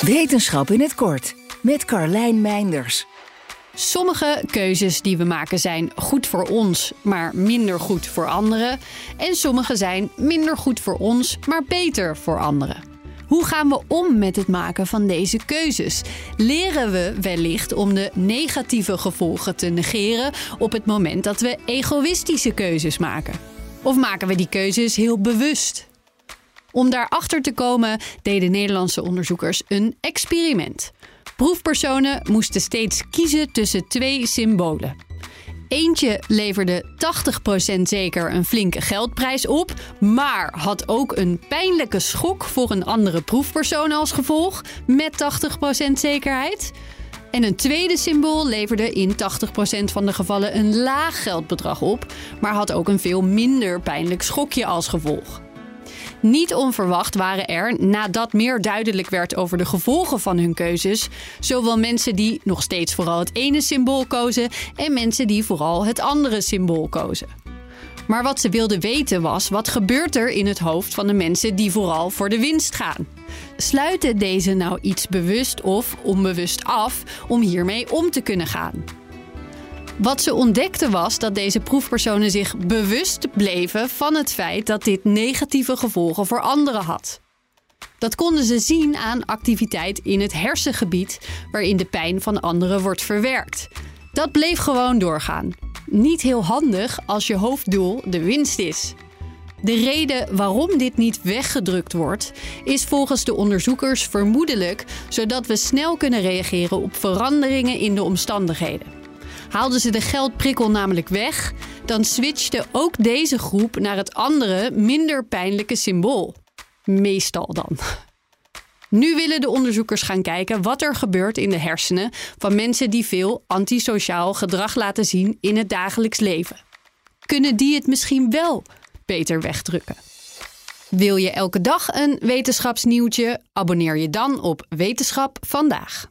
Wetenschap in het kort met Carlijn Meinders. Sommige keuzes die we maken zijn goed voor ons, maar minder goed voor anderen. En sommige zijn minder goed voor ons, maar beter voor anderen. Hoe gaan we om met het maken van deze keuzes? Leren we wellicht om de negatieve gevolgen te negeren op het moment dat we egoïstische keuzes maken? Of maken we die keuzes heel bewust? Om daarachter te komen deden Nederlandse onderzoekers een experiment. Proefpersonen moesten steeds kiezen tussen twee symbolen. Eentje leverde 80% zeker een flinke geldprijs op, maar had ook een pijnlijke schok voor een andere proefpersoon als gevolg, met 80% zekerheid. En een tweede symbool leverde in 80% van de gevallen een laag geldbedrag op, maar had ook een veel minder pijnlijk schokje als gevolg. Niet onverwacht waren er, nadat meer duidelijk werd over de gevolgen van hun keuzes, zowel mensen die nog steeds vooral het ene symbool kozen en mensen die vooral het andere symbool kozen. Maar wat ze wilden weten was: wat gebeurt er in het hoofd van de mensen die vooral voor de winst gaan? Sluiten deze nou iets bewust of onbewust af om hiermee om te kunnen gaan? Wat ze ontdekten was dat deze proefpersonen zich bewust bleven van het feit dat dit negatieve gevolgen voor anderen had. Dat konden ze zien aan activiteit in het hersengebied waarin de pijn van anderen wordt verwerkt. Dat bleef gewoon doorgaan. Niet heel handig als je hoofddoel de winst is. De reden waarom dit niet weggedrukt wordt, is volgens de onderzoekers vermoedelijk zodat we snel kunnen reageren op veranderingen in de omstandigheden. Haalden ze de geldprikkel namelijk weg, dan switchte ook deze groep naar het andere, minder pijnlijke symbool. Meestal dan. Nu willen de onderzoekers gaan kijken wat er gebeurt in de hersenen van mensen die veel antisociaal gedrag laten zien in het dagelijks leven. Kunnen die het misschien wel beter wegdrukken? Wil je elke dag een wetenschapsnieuwtje? Abonneer je dan op Wetenschap vandaag.